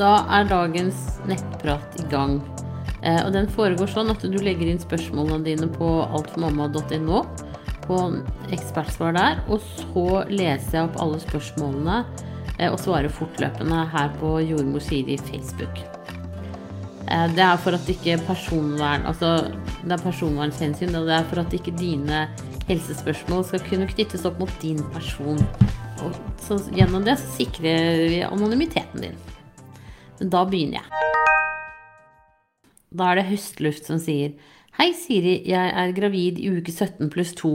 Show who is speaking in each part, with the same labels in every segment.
Speaker 1: Da er dagens nettprat i gang. Eh, og den foregår sånn at du legger inn spørsmålene dine på altformamma.no, på ekspertsvar der. Og så leser jeg opp alle spørsmålene eh, og svarer fortløpende her på Jordmor Siri Facebook. Eh, det er for at ikke personvern Altså, det er personvernhensyn, og det er for at ikke dine helsespørsmål skal kunne knyttes opp mot din person. Og så gjennom det så sikrer vi anonymiteten din. Da begynner jeg. Da er det høstluft som sier Hei, Siri, jeg er gravid i uke 17 pluss 2.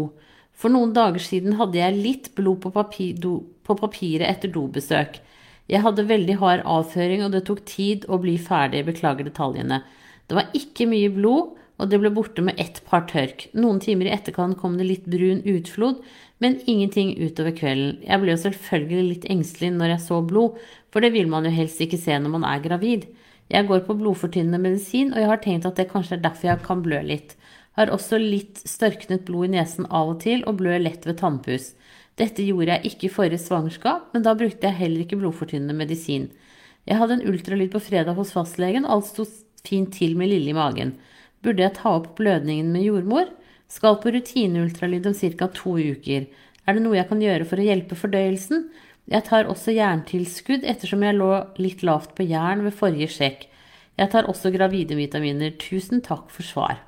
Speaker 1: For noen dager siden hadde jeg litt blod på, papir, do, på papiret etter dobesøk. Jeg hadde veldig hard avføring, og det tok tid å bli ferdig, beklager detaljene. Det var ikke mye blod, og det ble borte med ett par tørk. Noen timer i etterkant kom det litt brun utflod, men ingenting utover kvelden. Jeg ble jo selvfølgelig litt engstelig når jeg så blod, for det vil man jo helst ikke se når man er gravid. Jeg går på blodfortynnende medisin, og jeg har tenkt at det kanskje er derfor jeg kan blø litt. Har også litt størknet blod i nesen av og til, og blør lett ved tannpuss. Dette gjorde jeg ikke i forrige svangerskap, men da brukte jeg heller ikke blodfortynnende medisin. Jeg hadde en ultralyd på fredag hos fastlegen, alt sto fint til med lille i magen. Burde jeg ta opp blødningen med jordmor? Skal på rutineultralyd om ca. to uker. Er det noe jeg kan gjøre for å hjelpe fordøyelsen? Jeg tar også jerntilskudd ettersom jeg lå litt lavt på jern ved forrige sjekk. Jeg tar også gravidevitaminer. Tusen takk for svar.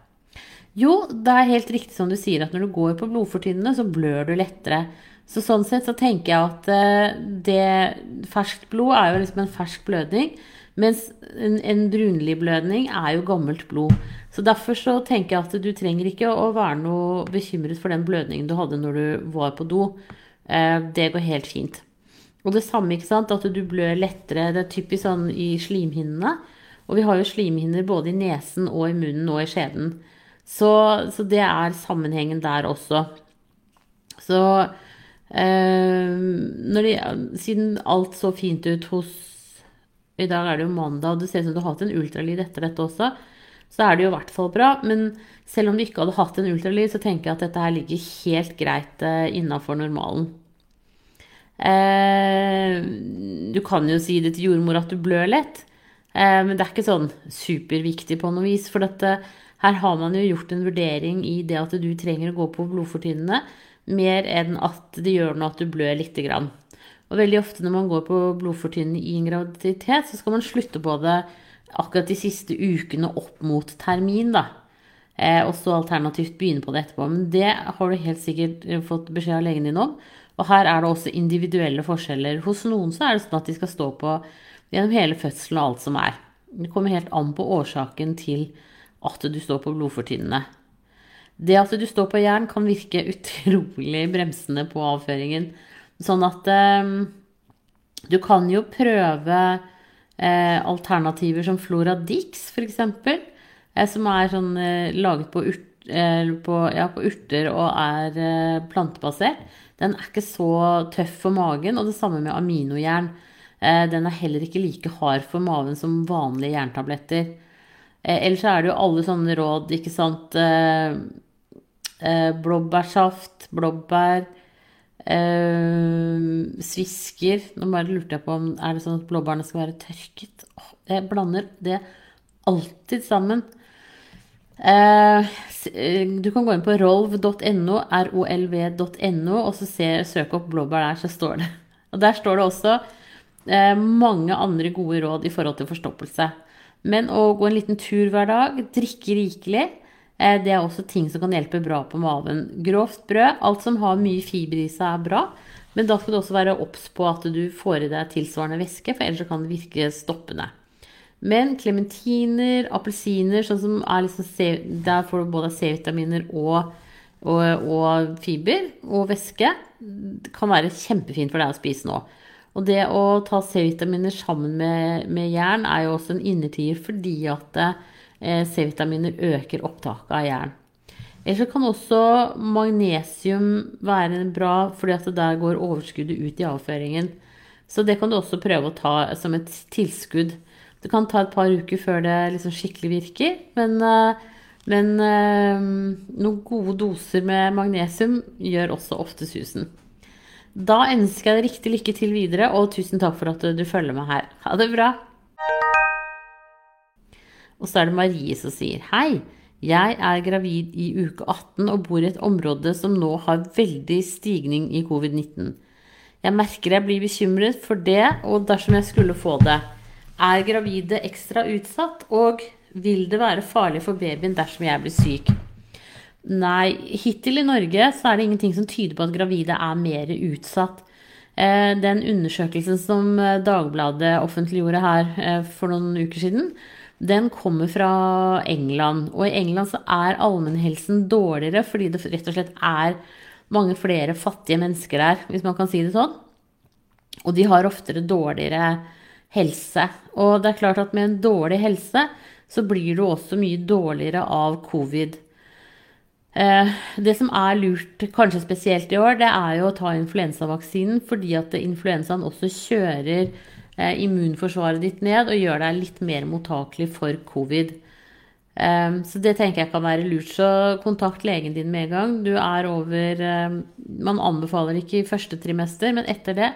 Speaker 1: Jo, det er helt riktig som du sier at når du går på blodfortynnende, så blør du lettere. Så sånn sett så tenker jeg at eh, det ferskt blod er jo liksom en fersk blødning. Mens en, en brunlig blødning er jo gammelt blod. Så derfor så tenker jeg at du trenger ikke å være noe bekymret for den blødningen du hadde når du var på do. Eh, det går helt fint. Og det samme, ikke sant, at du blør lettere. Det er typisk sånn i slimhinnene. Og vi har jo slimhinner både i nesen og i munnen og i skjeden. Så, så det er sammenhengen der også. Så eh, de, siden alt så fint ut hos I dag er det jo mandag, og det ser ut som du har hatt en ultralyd etter dette også så er det jo i hvert fall bra. Men selv om du ikke hadde hatt en ultralyd, så tenker jeg at dette her ligger helt greit eh, innafor normalen. Eh, du kan jo si det til jordmor at du blør lett, eh, men det er ikke sånn superviktig på noe vis. For dette, her har man jo gjort en vurdering i det at du trenger å gå på blodfortynnende, mer enn at det gjør noe at du blør lite grann. Og veldig ofte når man går på blodfortynnende i en graviditet, så skal man slutte på det akkurat de siste ukene opp mot termin, da. Eh, og så alternativt begynne på det etterpå. Men det har du helt sikkert fått beskjed av legen din om. Og her er det også individuelle forskjeller. Hos noen så er det sånn at de skal stå på gjennom hele fødselen og alt som er. Det kommer helt an på årsaken til at du står på blodfortynnende. Det at du står på jern, kan virke utrolig bremsende på avføringen. Sånn at eh, du kan jo prøve eh, alternativer som Floradix, f.eks., eh, som er sånn eh, laget på, urt, eh, på, ja, på, urter og er eh, plantebasert. Den er ikke så tøff for magen, og det samme med aminojern. Eh, den er heller ikke like hard for maven som vanlige jerntabletter. ellers er det jo alle sånne råd, ikke sant. blåbærsaft, blåbær svisker Nå bare lurte jeg på om er det sånn at blåbærene skal være tørket. Jeg blander det alltid sammen. Uh, du kan gå inn på rolv.no, rolv.no, og så se, søke opp blåbær der, så står det. Og der står det også uh, mange andre gode råd i forhold til forstoppelse. Men å gå en liten tur hver dag, drikke rikelig, Eh, det er også ting som kan hjelpe bra på maven. Grovt brød, alt som har mye fiber i seg, er bra. Men da skal du også være obs på at du får i deg tilsvarende væske, for ellers kan det virke stoppende. Men klementiner, appelsiner, sånn som er liksom Der får du både C-vitaminer og, og, og, fiber og væske. Kan være kjempefint for deg å spise nå. Og det å ta C-vitaminer sammen med, med jern er jo også en innertier fordi at Eh, C-vitaminer øker opptaket av jern. Ellers kan også magnesium være bra, fordi at der går overskuddet ut i avføringen. Så det kan du også prøve å ta som et tilskudd. Det kan ta et par uker før det liksom skikkelig virker, men, eh, men eh, noen gode doser med magnesium gjør også ofte susen. Da ønsker jeg deg riktig lykke til videre, og tusen takk for at du følger med her. Ha det bra! Og så er det Marie som sier Hei, jeg er gravid i uke 18 og bor i et område som nå har veldig stigning i covid-19. Jeg merker jeg blir bekymret for det, og dersom jeg skulle få det. Er gravide ekstra utsatt, og vil det være farlig for babyen dersom jeg blir syk? Nei, hittil i Norge så er det ingenting som tyder på at gravide er mer utsatt. Eh, den undersøkelsen som eh, Dagbladet offentliggjorde her eh, for noen uker siden, den kommer fra England. Og i England så er allmennhelsen dårligere fordi det rett og slett er mange flere fattige mennesker der, hvis man kan si det sånn. Og de har oftere dårligere helse. Og det er klart at med en dårlig helse så blir du også mye dårligere av covid. Eh, det som er lurt, kanskje spesielt i år, det er jo å ta influensavaksinen fordi at influensaen også kjører Eh, immunforsvaret ditt ned og gjør deg litt mer mottakelig for covid. Eh, så det tenker jeg kan være lurt. Så kontakt legen din med en gang. Du er over Man anbefaler ikke i første trimester, men etter det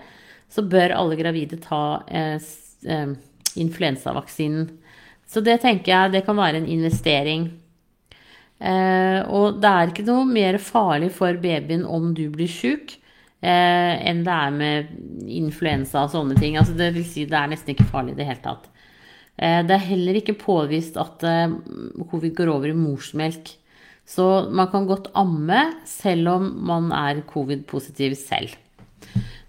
Speaker 1: så bør alle gravide ta influensavaksinen. Så det tenker jeg det kan være en investering. Og det er ikke noe mer farlig for babyen om du blir sjuk eh, enn det er med influensa og sånne ting. Altså, det vil si det er nesten ikke farlig i det hele tatt. Eh, det er heller ikke påvist at eh, covid går over i morsmelk. Så man kan godt amme selv om man er covid-positiv selv.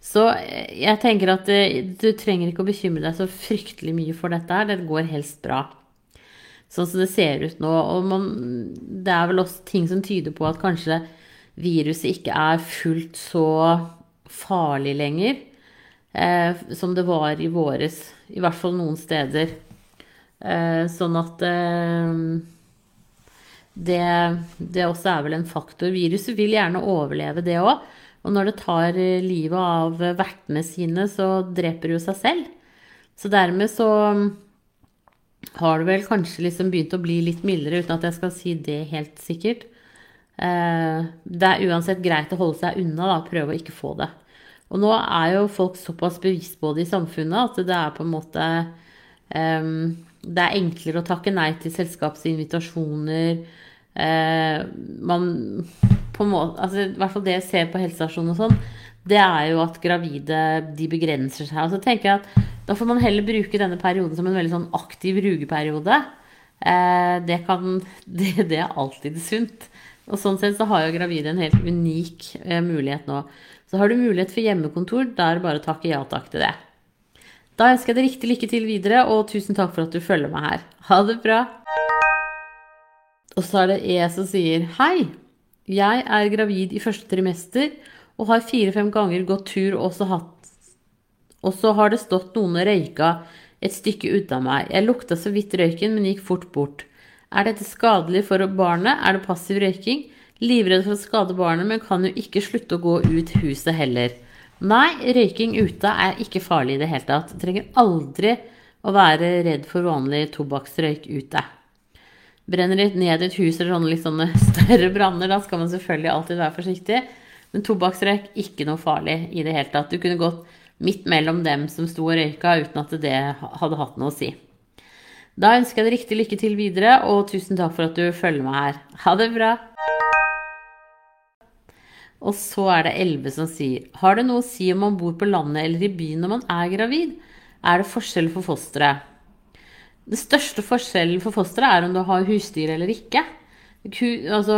Speaker 1: Så eh, jeg tenker at eh, du trenger ikke å bekymre deg så fryktelig mye for dette her. Det går helst bra. Sånn som det ser ut nå. Og man, det er vel også ting som tyder på at kanskje viruset ikke er fullt så farlig lenger eh, som det var i våres. I hvert fall noen steder. Eh, sånn at eh, det, det, også er vel en faktor. Viruset vil gjerne overleve, det òg. Og når det tar livet av vertene sine, så dreper det jo seg selv. Så dermed så har det vel kanskje liksom begynt å bli litt mildere, uten at jeg skal si det helt sikkert. Eh, det er uansett greit å holde seg unna, da, prøve å ikke få det. Og nå er jo folk såpass bevisst på det i samfunnet at det er på en måte um, Det er enklere å takke nei til selskapsinvitasjoner. Uh, man på måte, altså I hvert fall det jeg ser på helsestasjonen og sånn, det er jo at gravide de begrenser seg. Og så tenker jeg at da får man heller bruke denne perioden som en veldig sånn aktiv rugeperiode. Eh, det, kan, det, det er alltid sunt. Og sånn sett så har jo gravide en helt unik eh, mulighet nå. Så har du mulighet for hjemmekontor, da er det bare å takke ja takk til det. Da ønsker jeg deg riktig lykke til videre, og tusen takk for at du følger meg her. Ha det bra! Og så er det E som sier Hei! Jeg er gravid i første trimester og har fire-fem ganger gått tur og også hatt Og så har det stått noen og røyka et stykke unna meg. Jeg lukta så vidt røyken, men gikk fort bort. Er dette skadelig for barnet? Er det passiv røyking? Livredd for å skade barnet, men kan jo ikke slutte å gå ut huset heller. Nei, røyking ute er ikke farlig i det hele tatt. Du trenger aldri å være redd for vanlig tobakksrøyk ute. Brenner litt ned i et hus eller sånne litt sånne større branner, da skal man selvfølgelig alltid være forsiktig. Men tobakksrøyk ikke noe farlig i det hele tatt. Du kunne gått midt mellom dem som sto og røyka uten at det hadde hatt noe å si. Da ønsker jeg deg riktig lykke til videre, og tusen takk for at du følger meg her. Ha det bra! Og så er det Elleve som sier Har det noe å si om man bor på landet eller i byen når man er gravid? Er det forskjell for fosteret? Den største forskjellen for fosteret er om du har husdyr eller ikke. Altså,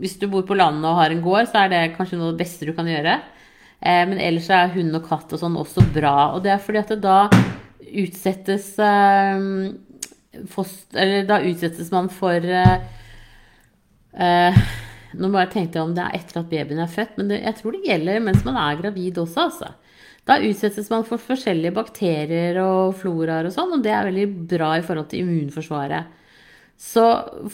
Speaker 1: hvis du bor på landet og har en gård, så er det kanskje noe av det beste du kan gjøre. Eh, men ellers er hund og katt og sånn også bra. Og det er fordi at det da utsettes eh, foster, Eller da utsettes man for eh, eh, Nå bare tenkte jeg om det er etter at babyen er født, men det, jeg tror det gjelder mens man er gravid også, altså. Da utsettes man for forskjellige bakterier og floraer og sånn, og det er veldig bra i forhold til immunforsvaret. Så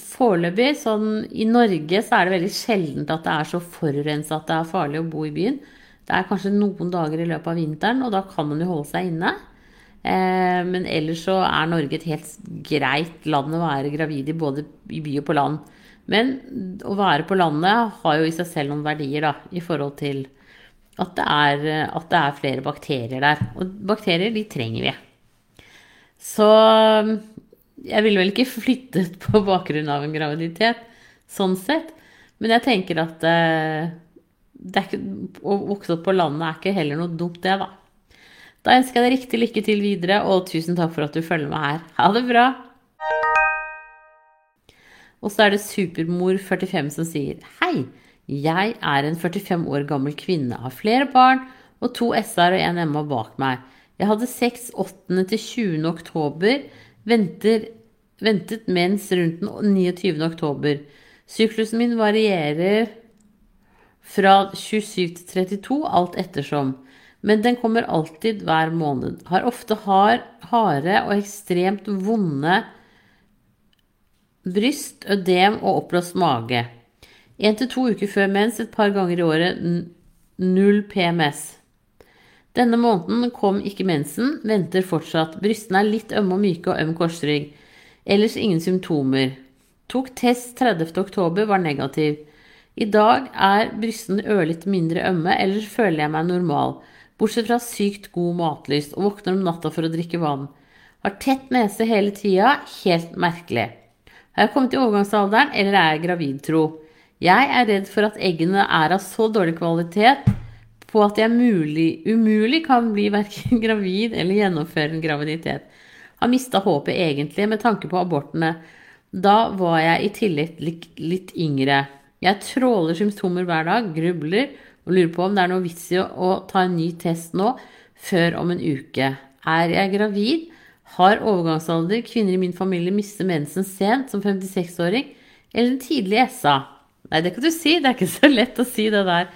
Speaker 1: foreløpig, sånn i Norge, så er det veldig sjeldent at det er så forurensa at det er farlig å bo i byen. Det er kanskje noen dager i løpet av vinteren, og da kan man jo holde seg inne. Eh, men ellers så er Norge et helt greit land å være gravid i, både i by og på land. Men å være på landet har jo i seg selv noen verdier, da, i forhold til at det er, at det er flere bakterier der. Og bakterier, de trenger vi. Så Jeg ville vel ikke flyttet på bakgrunn av en graviditet, sånn sett. Men jeg tenker at eh, ikke, å vokse opp på landet er ikke heller noe dumt, det, da. Da ønsker jeg deg riktig lykke til videre, og tusen takk for at du følger med her. Ha det bra! Og så er det Supermor45 som sier Hei, jeg er en 45 år gammel kvinne, har flere barn og to SR og en MA bak meg. Jeg hadde sex 8. til 20. oktober, venter, ventet mens rundt den 29. oktober. Syklusen min varierer fra 27 til 32, alt ettersom. Men den kommer alltid hver måned. Har ofte hard, harde og ekstremt vonde bryst, ødem og oppblåst mage. Én til to uker før mens, et par ganger i året, null PMS. Denne måneden kom ikke mensen, venter fortsatt. Brystene er litt ømme og myke og øm korsrygg. Ellers ingen symptomer. Tok test 30. oktober, var negativ. I dag er brystene ørlite mindre ømme, ellers føler jeg meg normal. Bortsett fra sykt god matlyst og våkner om natta for å drikke vann. Har tett nese hele tida, helt merkelig. Har jeg kommet i overgangsalderen, eller er jeg gravid, tro? Jeg er redd for at eggene er av så dårlig kvalitet på at jeg mulig, umulig kan bli verken gravid eller gjennomføre en graviditet. Har mista håpet egentlig med tanke på abortene. Da var jeg i tillegg litt, litt yngre. Jeg tråler symptomer hver dag, grubler og lurer på om det er noe vits i å ta en ny test nå, før om en uke. Er jeg gravid? Har overgangsalder, kvinner i min familie mister mensen sent, som 56-åring, eller en tidlig SA? Nei, det kan du si, det er ikke så lett å si det der.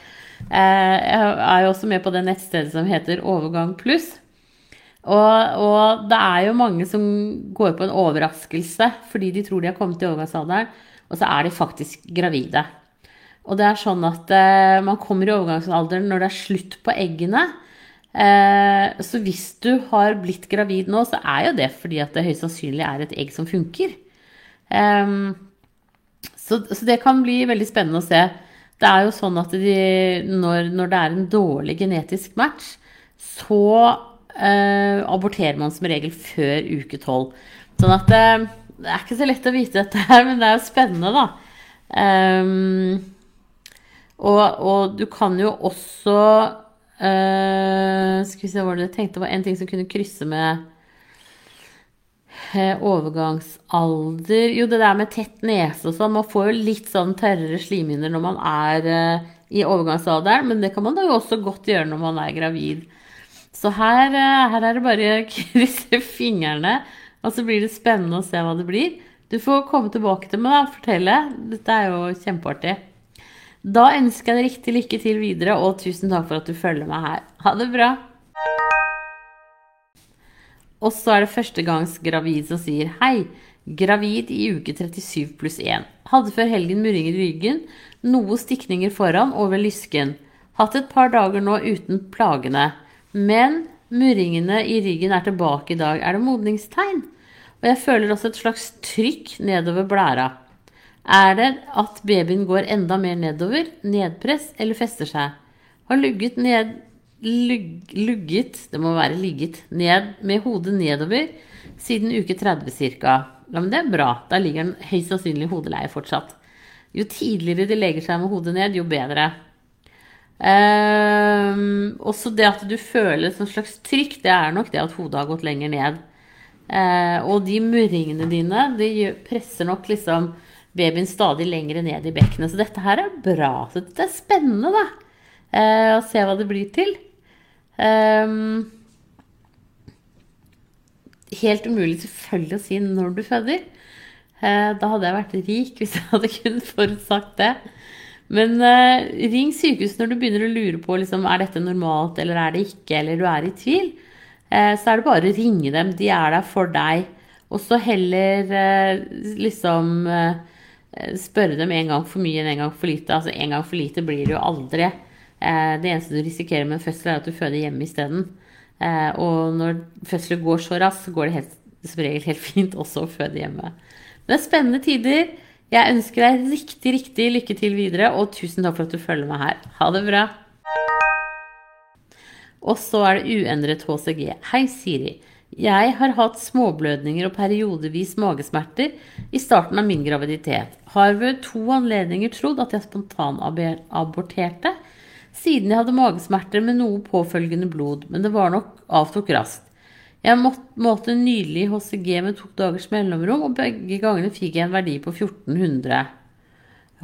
Speaker 1: Eh, jeg er jo også med på det nettstedet som heter Overgang pluss. Og, og, det er jo mange som går på en overraskelse fordi de tror de har kommet til overgangsalderen, og så er de faktisk gravide. Og det er sånn at eh, man kommer i overgangsalderen når det er slutt på eggene. Eh, så hvis du har blitt gravid nå, så er jo det fordi at det høyst sannsynlig er et egg som funker. Så, det kan bli veldig spennende å se. Det er jo sånn at de, når, når, det er en dårlig genetisk match, så eh, aborterer man som regel før uke tolv. Sånn at det, det er ikke så lett å vite dette her, men det er jo spennende, da. Um, og, og, du kan jo også Uh, skal vi se hva det tenkte var en ting som kunne krysse med overgangsalder Jo, det der med tett nese og sånn. Man får jo litt sånn tørrere slimhinner når man er uh, i overgangsalderen, men det kan man da jo også godt gjøre når man er gravid. Så her, her er det bare å krysse fingrene, og så blir det spennende å se hva det blir. Du får komme tilbake til meg og fortelle. Dette er jo kjempeartig. Da ønsker jeg deg riktig lykke til videre, og tusen takk for at du følger meg her. Ha det bra! Og så er det førstegangsgravid som sier hei. Gravid i uke 37 pluss 1. Hadde før helgen murringer i ryggen, noe stikninger foran og ved lysken. Hatt et par dager nå uten plagene. Men murringene i ryggen er tilbake i dag. Er det modningstegn? Og jeg føler også et slags trykk nedover blæra. Er det at babyen går enda mer nedover, nedpress, eller fester seg? Har lugget ned lugg, Lugget, det må være ligget, ned med hodet nedover siden uke 30 ca. Ja, men det er bra. Da ligger den høyst sannsynlig hodeleie fortsatt. Jo tidligere de legger seg med hodet ned, jo bedre. Um, også det at du føler et slags trykk, det er nok det at hodet har gått lenger ned. Uh, og de murringene dine, de presser nok liksom babyen stadig lenger ned i bekkenet. Så dette her er bra. Så dette er spennende, da. Uh, å se hva det blir til. Um, helt umulig selvfølgelig å si når du føder. Uh, da hadde jeg vært rik hvis jeg hadde kunnet forutsagt det. Men uh, ring sykehuset når du begynner å lure på liksom, er dette normalt eller er det ikke, eller du er i tvil. Uh, så er det bare å ringe dem. De er der for deg. Og så heller liksom spørre dem en gang for mye enn en gang for lite. Altså en gang for lite blir det jo aldri. Eh, det eneste du risikerer med en fødsel, er at du føder hjemme isteden. Eh, og når fødsler går så raskt, så går det helt, som regel helt fint også å føde hjemme. Men det er spennende tider. Jeg ønsker deg riktig, riktig lykke til videre, og tusen takk for at du følger meg her. Ha det bra. Og så er det uendret HCG. Hei, Siri. Jeg har hatt småblødninger og periodevis magesmerter i starten av min graviditet. Har ved to anledninger trodd at jeg spontanaborterte, siden jeg hadde magesmerter med noe påfølgende blod, men det var nok avtok raskt. Jeg målte nylig HCG med to dagers mellomrom, og begge gangene fikk jeg en verdi på 1400.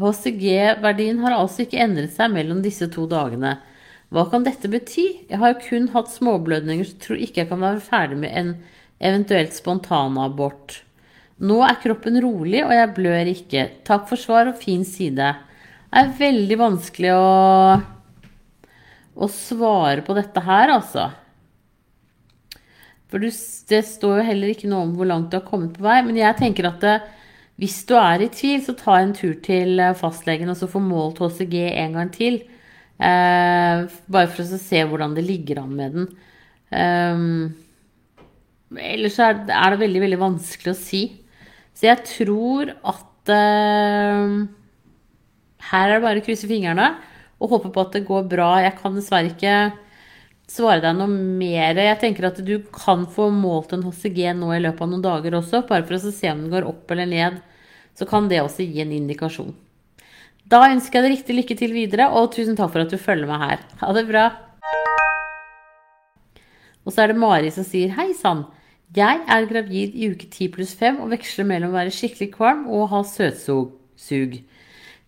Speaker 1: HCG-verdien har altså ikke endret seg mellom disse to dagene. Hva kan dette bety? Jeg har kun hatt småblødninger, så tror ikke jeg kan være ferdig med en eventuelt spontanabort. Nå er kroppen rolig, og jeg blør ikke. Takk for svar og fin side. Det er veldig vanskelig å, å svare på dette her, altså. For det står jo heller ikke noe om hvor langt du har kommet på vei. Men jeg tenker at det, hvis du er i tvil, så ta en tur til eh, fastlegen og så få målt HCG en gang til. Eh, bare for å se hvordan det ligger an med den. Eh, ellers er er det, veldig, veldig vanskelig å si. Så jeg tror at eh, her er det bare å krysse fingrene og håper på at det går bra. Jeg kan dessverre ikke svare deg noe mer. Jeg tenker at du kan få målt en HCG nå i løpet av noen dager også, bare for å se om den går opp eller ned. Så kan det også gi en indikasjon. Da ønsker jeg deg riktig lykke til videre, og tusen takk for at du følger meg her. Ha det bra. Og så er det Mari som sier hei sann. Jeg er gravid i uke 10 pluss 5 og veksler mellom å være skikkelig kvalm og ha søtsug.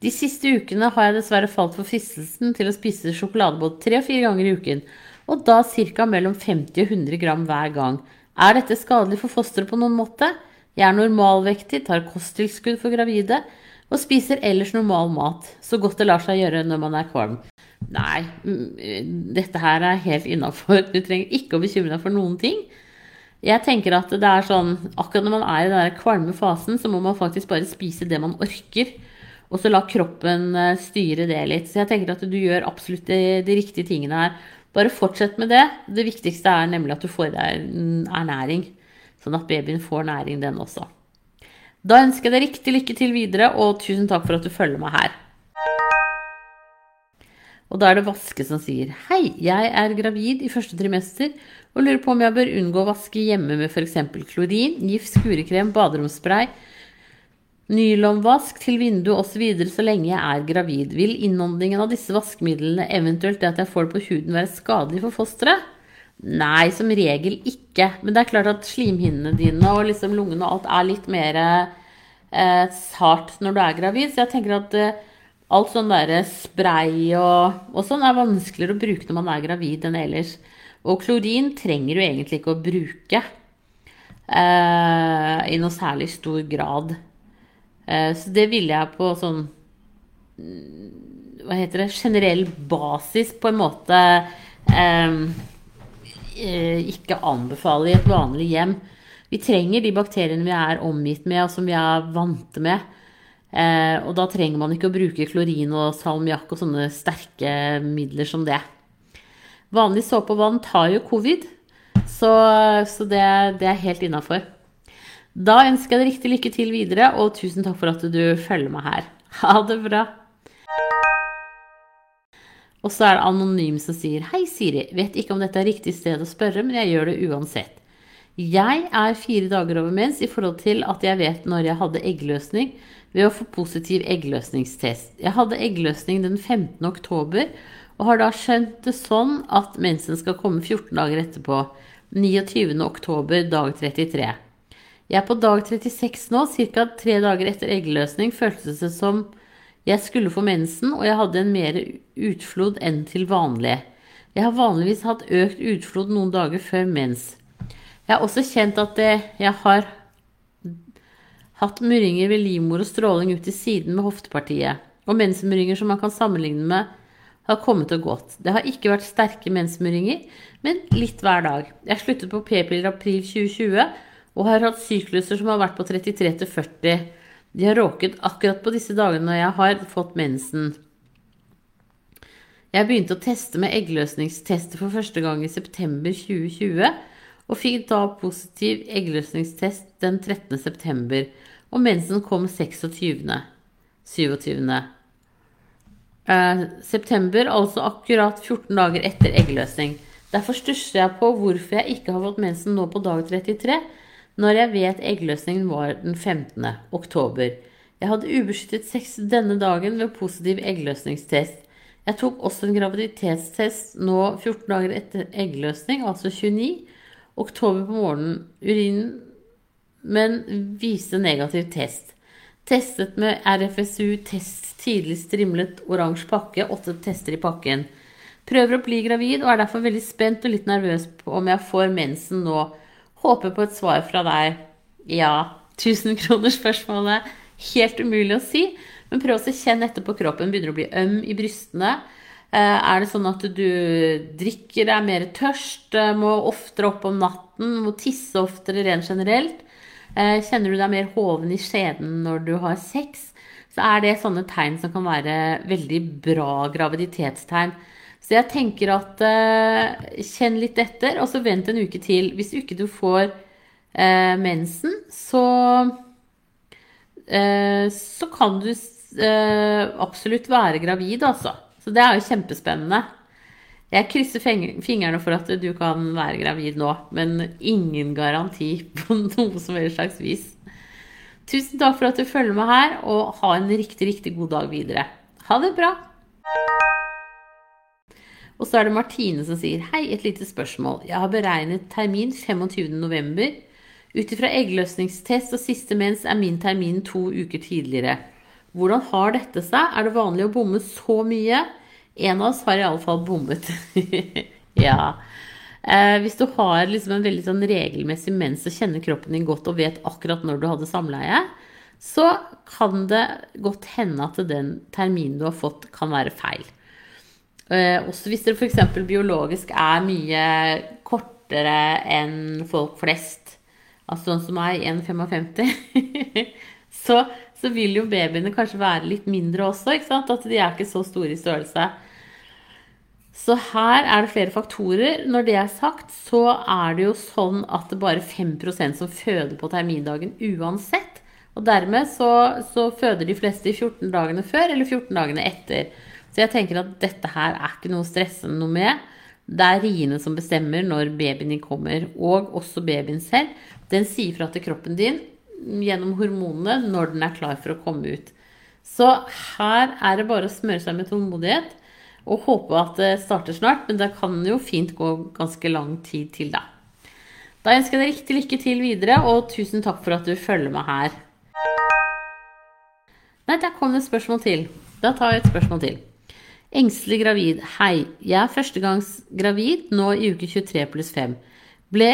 Speaker 1: De siste ukene har jeg dessverre falt for fristelsen til å spise sjokoladebåt tre-fire ganger i uken, og da ca. mellom 50 og 100 gram hver gang. Er dette skadelig for fosteret på noen måte? Jeg er normalvektig, tar kosttilskudd for gravide og spiser ellers normal mat, så godt det lar seg gjøre når man er kvalm. Nei, dette her er helt innafor. Du trenger ikke å bekymre deg for noen ting. Jeg tenker at det er sånn, Akkurat når man er i den kvalme fasen, så må man faktisk bare spise det man orker. Og så la kroppen eh, styre det litt. Så jeg tenker at du gjør absolutt de, de riktige tingene her. Bare fortsett med det. Det viktigste er nemlig at du får deg ernæring. Sånn at babyen får næring, den også. Da ønsker jeg deg riktig lykke til videre, og tusen takk for at du følger meg her. Og da er det Vaske som sier Hei, jeg er gravid i første trimester og lurer på om jeg bør unngå å vaske hjemme med f.eks. klorin, gift, skurekrem, baderomsspray Nylonvask til vinduet osv. Så, så lenge jeg er gravid. Vil innåndingen av disse vaskemidlene, eventuelt det at jeg får det på huden, være skadelig for fosteret? Nei, som regel ikke. Men det er klart at slimhinnene dine og liksom lungene og alt er litt mer eh, sart når du er gravid. Så jeg tenker at eh, alt sånn derre spray og, og, sånn er vanskeligere å bruke når man er gravid enn ellers. Og klorin trenger du egentlig ikke å bruke eh, i noe særlig stor grad. Eh, så det ville jeg på sånn Hva heter det Generell basis på en måte eh, eh, ikke anbefale i et vanlig hjem. Vi trenger de bakteriene vi er omgitt med, og som vi er vante med. Eh, og da trenger man ikke å bruke klorin og salmiakk og sånne sterke midler som det. Vanlig såpe og vann tar jo covid, så, så det, det er helt innafor. Da ønsker jeg deg riktig lykke til videre, og tusen takk for at du følger meg her. Ha det bra. Og så er det Anonym som sier Hei, Siri. Vet ikke om dette er riktig sted å spørre, men jeg gjør det uansett. Jeg er fire dager over mens i forhold til at jeg vet når jeg hadde eggløsning ved å få positiv eggløsningstest. Jeg hadde eggløsning den 15. oktober og har da skjønt det sånn at mensen skal komme 14 dager etterpå. 29. oktober, dag 33. Jeg er på dag 36 nå, ca. tre dager etter eggløsning føltes det som jeg skulle få mensen, og jeg hadde en mer utflod enn til vanlig. Jeg har vanligvis hatt økt utflod noen dager før mens. Jeg har også kjent at det, jeg har hatt murringer ved livmor og stråling ut til siden med hoftepartiet. Og mensmurringer som man kan sammenligne med, har kommet og gått. Det har ikke vært sterke mensmurringer, men litt hver dag. Jeg sluttet på p-piller april 2020 og har hatt sykluser som har vært på 33 til 40. De har råket akkurat på disse dagene når jeg har fått mensen. Jeg begynte å teste med eggløsningstester for første gang i september 2020, og fikk da positiv eggløsningstest den 13. september, og mensen kom 26. 27. Eh, september, altså akkurat 14 dager etter eggløsning. Derfor stusser jeg på hvorfor jeg ikke har fått mensen nå på dag 33, når jeg vet eggløsningen var den 15. oktober. Jeg hadde ubeskyttet sex denne dagen ved positiv eggløsningstest. Jeg tok også en graviditetstest nå 14 dager etter eggløsning, altså 29. oktober på morgenen. Urinen, men viste negativ test. Testet med RFSU test tidlig strimlet oransje pakke, åtte tester i pakken. Prøver å bli gravid og er derfor veldig spent og litt nervøs på om jeg får mensen nå. Håper på et svar fra deg. Ja, 1000 kroner spørsmålet. Helt umulig å si. Men prøv å kjenne etter på kroppen. Begynner å bli øm i brystene. Eh, er det sånn at du drikker, er mer tørst, eh, må oftere opp om natten, må tisse oftere rent generelt? Eh, kjenner du deg mer hoven i skjeden når du har sex? Så er det sånne tegn som kan være veldig bra graviditetstegn. Så jeg tenker at kjenn litt etter, og så vent en uke til. Hvis ikke du får mensen, så så kan du absolutt være gravid, altså. Så det er jo kjempespennende. Jeg krysser fingrene for at du kan være gravid nå, men ingen garanti på noe som helst slags vis. Tusen takk for at du følger med her, og ha en riktig, riktig god dag videre. Ha det bra! Og så er det Martine som sier Hei, et lite spørsmål. Jeg har beregnet termin 25.11. Ut ifra eggløsningstest og siste mens er min termin to uker tidligere. Hvordan har dette seg? Er det vanlig å bomme så mye? En av oss har iallfall bommet. ja. Eh, hvis du har liksom en veldig sånn regelmessig mens og kjenner kroppen din godt og vet akkurat når du hadde samleie, så kan det godt hende at den terminen du har fått, kan være feil. Eh, også hvis det f.eks. biologisk er mye kortere enn folk flest, altså sånn som meg, 1,55, så så vil jo babyene kanskje være litt mindre også. ikke sant? At de er ikke så store i størrelse. Så her er det flere faktorer. Når det er sagt, så er det jo sånn at det bare er 5% som føder på termindagen uansett. Og dermed så, så, føder de fleste i 14 dagene før eller 14 dagene etter. Så jeg tenker at dette her er ikke noe stressende noe med. Det er riene som bestemmer når babyen din kommer, og også babyen selv. Den sier fra til kroppen din gjennom hormonene når den er klar for å komme ut. Så her er det bare å smøre seg med tålmodighet og håpe at det starter snart. Men det kan jo fint gå ganske lang tid til, da. Da ønsker jeg deg riktig lykke til videre, og tusen takk for at du følger med her. Nei, der kom det et spørsmål til. Da tar jeg et spørsmål til. Engstelig gravid. Hei. Jeg er førstegangs gravid nå i uke 23 pluss 5. Ble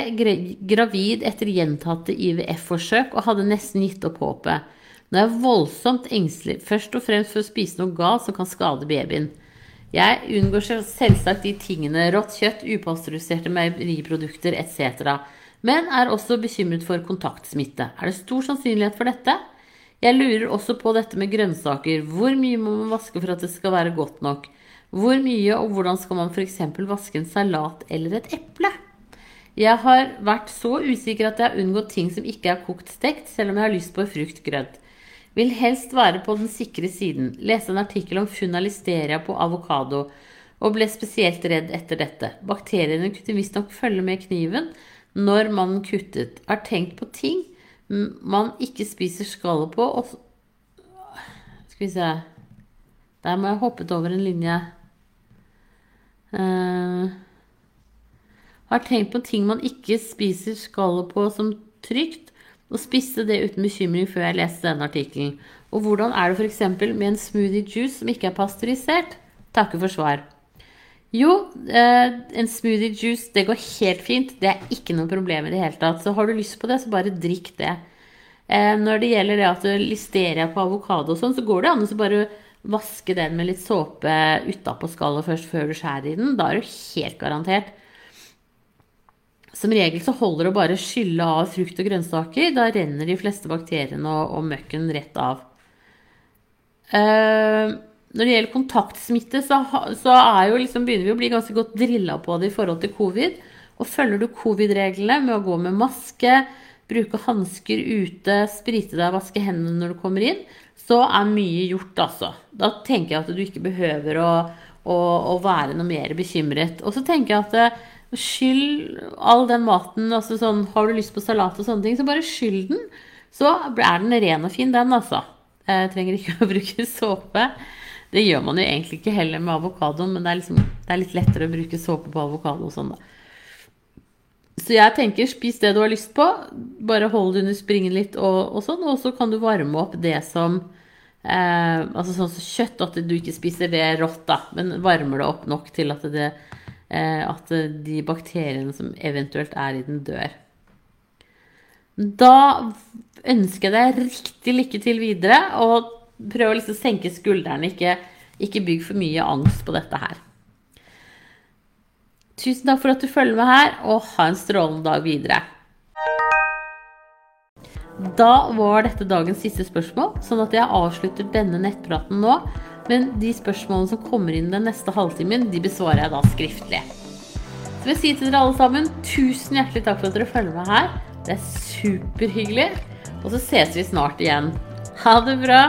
Speaker 1: gravid etter gjentatte IVF-forsøk og hadde nesten gitt opp håpet. Nå er jeg voldsomt engstelig, først og fremst for å spise noe galt som kan skade babyen. Jeg unngår selvsagt de tingene rått kjøtt, upasteuriserte meieriprodukter etc., men er også bekymret for kontaktsmitte. Er det stor sannsynlighet for dette? Jeg lurer også på dette med grønnsaker. Hvor mye må man vaske for at det skal være godt nok? Hvor mye og hvordan skal man f.eks. vaske en salat eller et eple? Jeg har vært så usikker at jeg har unngått ting som ikke er kokt stekt, selv om jeg har lyst på frukt grønt. Vil helst være på den sikre siden. Lese en artikkel om funn av listeria på avokado, og ble spesielt redd etter dette. Bakteriene kunne visstnok følge med kniven når man kuttet. Har tenkt på ting man ikke spiser skallet på, og Skal vi se Der må jeg hoppet over en linje. Uh, har tenkt på ting man ikke spiser skallet på som trygt, og spiste det uten bekymring før jeg leste denne artikkelen. Og hvordan er det f.eks. med en smoothie juice som ikke er pasteurisert? Takker for svar. Jo, eh, en smoothie juice det går helt fint. Det er ikke noe problem i det hele tatt. Så har du lyst på det, så bare drikk det. Eh, når det gjelder det at du listerer på avokado og sånn, så går det an å bare vaske den med litt såpe utapå skallet først før du skjærer i den. Da er du helt garantert. Som regel så holder det å bare skylle av frukt og grønnsaker. Da renner de fleste bakteriene og, og møkken rett av. Uh, når det gjelder kontaktsmitte, så, så liksom, begynner vi å bli ganske godt drilla på det i forhold til covid. Og følger du covid-reglene med å gå med maske, bruke hansker ute, sprite deg, vaske hendene når du kommer inn, så er mye gjort, altså. Da tenker jeg at du ikke behøver å, å, å være noe mer bekymret. Og så tenker jeg at Skyll all den maten. altså sånn, Har du lyst på salat og sånne ting, så bare skyll den. Så er den ren og fin, den, altså. Jeg trenger ikke å bruke såpe. Det gjør man jo egentlig ikke heller med avokadoen, men det er, liksom, det er litt lettere å bruke såpe på avokado og sånn, da. Så jeg tenker, spis det du har lyst på. Bare hold det under springen litt og, og sånn. Og så kan du varme opp det som eh, Altså sånn som kjøtt, at du ikke spiser det rått, da. Men varmer det opp nok til at, det, eh, at de bakteriene som eventuelt er i den, dør. Da ønsker jeg deg riktig lykke til videre. Og prøv å liksom senke skuldrene. Ikke, ikke bygg for mye angst på dette her. Tusen takk for at du følger med her, og ha en strålende dag videre. Da var dette dagens siste spørsmål, sånn at jeg avslutter denne nettpraten nå. Men de spørsmålene som kommer inn den neste halvtimen, de besvarer jeg da skriftlig. Så vil jeg si til dere alle sammen tusen hjertelig takk for at dere følger med her. Det er superhyggelig. Og så ses vi snart igjen. Ha det bra.